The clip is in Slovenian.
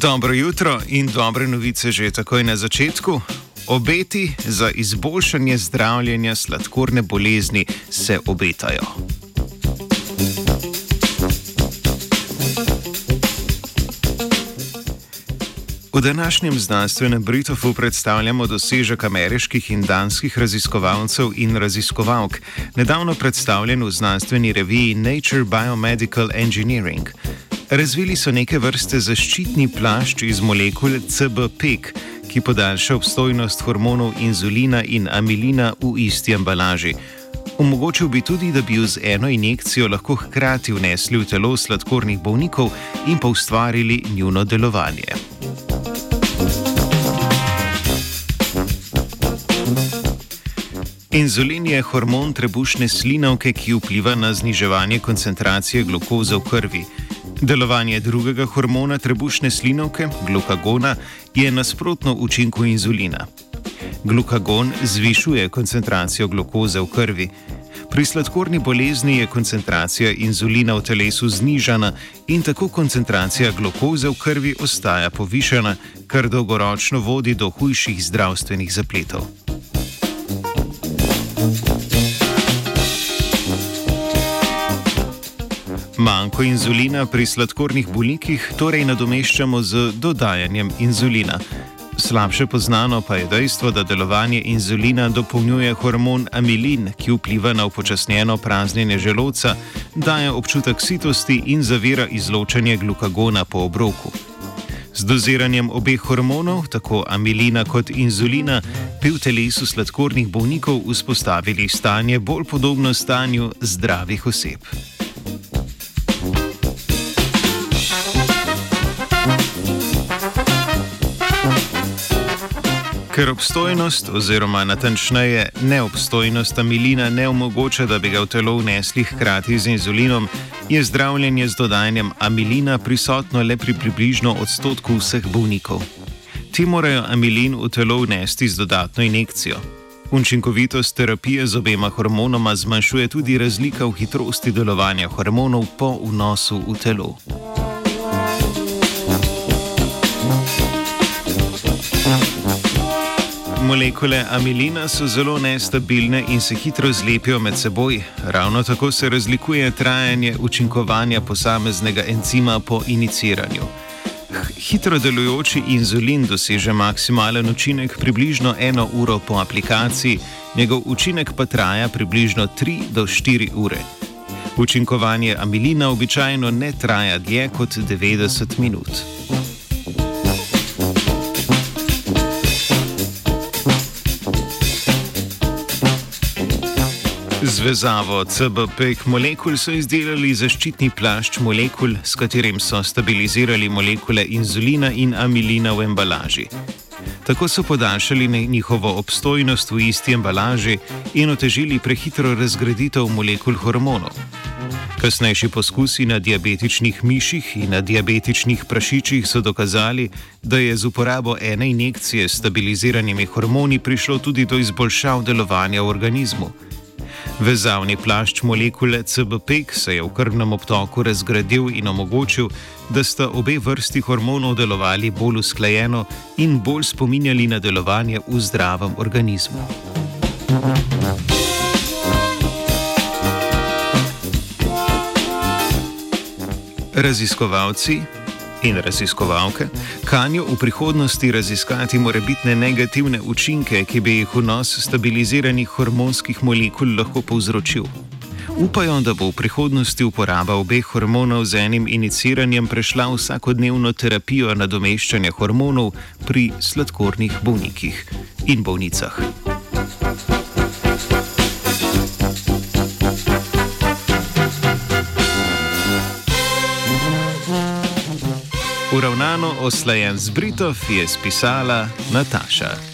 Dobro jutro in dobre novice že takoj na začetku. Obeti za izboljšanje zdravljenja sladkorne bolezni se obetajo. V današnjem znanstvenem Britofu predstavljamo dosežek ameriških in danskih raziskovalcev in raziskovalk, nedavno predstavljen v znanstveni reviji Nature Biomedical Engineering. Razvili so neke vrste zaščitni plašč iz molekul CBPEG, ki podaljša obstojnost hormonov inzulina in amilina v isti embalaži. Omogočil bi tudi, da bi z eno injekcijo lahko hkrati vnesli v telo sladkornih bolnikov in pa ustvarili njuno delovanje. Inzulin je hormon trebušne slinavke, ki vpliva na zniževanje koncentracije glukoze v krvi. Delovanje drugega hormona trebušne slinavke, glukagona, je nasprotno učinku inzulina. Glukagon zvišuje koncentracijo glukoze v krvi. Pri sladkorni bolezni je koncentracija inzulina v telesu znižana in tako koncentracija glukoze v krvi ostaja povišena, kar dolgoročno vodi do hujših zdravstvenih zapletov. Manko inzulina pri sladkornih bolnikih torej nadomeščamo z dodajanjem inzulina. Slabše poznano pa je dejstvo, da delovanje inzulina dopolnjuje hormon amilin, ki vpliva na upočasnjeno praznjenje želodca, daje občutek sitosti in zavira izločanje glukagona po obroku. Z doziranjem obeh hormonov, tako amilina kot inzulina, bi v telesu sladkornih bolnikov vzpostavili stanje bolj podobno stanju zdravih oseb. Ker obstojnost, oziroma natančneje neobstojnost amilina ne omogoča, da bi ga v telo vnesli hkrati z inzulinom, je zdravljenje z dodajanjem amilina prisotno le pri približno odstotku vseh bolnikov. Ti morajo amilin v telo vnesti z dodatno injekcijo. Učinkovitost terapije z obema hormonoma zmanjšuje tudi razlika v hitrosti delovanja hormonov po vnosu v telo. Molekule amilina so zelo nestabilne in se hitro zlepijo med seboj. Ravno tako se razlikuje trajanje učinkovanja posameznega encima po iniciranju. Hitro delujoči inzulin doseže maksimalen učinek približno eno uro po aplikaciji, njegov učinek pa traja približno 3 do 4 ure. Učinkovanje amilina običajno ne traja dlje kot 90 minut. Z vezavo CBP molekul so izdelali zaščitni plašč molekul, s katerim so stabilizirali molekule inzulina in amilina v embalaži. Tako so podaljšali njihovo obstojnost v isti embalaži in otežili prehitro razgraditev molekul hormonov. Kasnejši poskusi na diabetičnih miših in na diabetičnih prašičih so dokazali, da je z uporabo ene injekcije s stabiliziranimi hormoni prišlo tudi do izboljšav delovanja v organizmu. Vezavni plašč molekule CBP se je v krvnem obtoku razgradil in omogočil, da sta obe vrsti hormonov delovali bolj usklajeno in bolj spominjali na delovanje v zdravem organizmu. Raziskovalci in raziskovalke kanijo v prihodnosti raziskati morebitne negativne učinke, ki bi jih vnos stabiliziranih hormonskih molekul lahko povzročil. Upajo, da bo v prihodnosti uporaba obeh hormonov z enim iniciranjem prešla vsakodnevno terapijo nadomeščanja hormonov pri sladkornih bolnikih in bolnicah. Uravnano oslajen z Britov je spisala Nataša.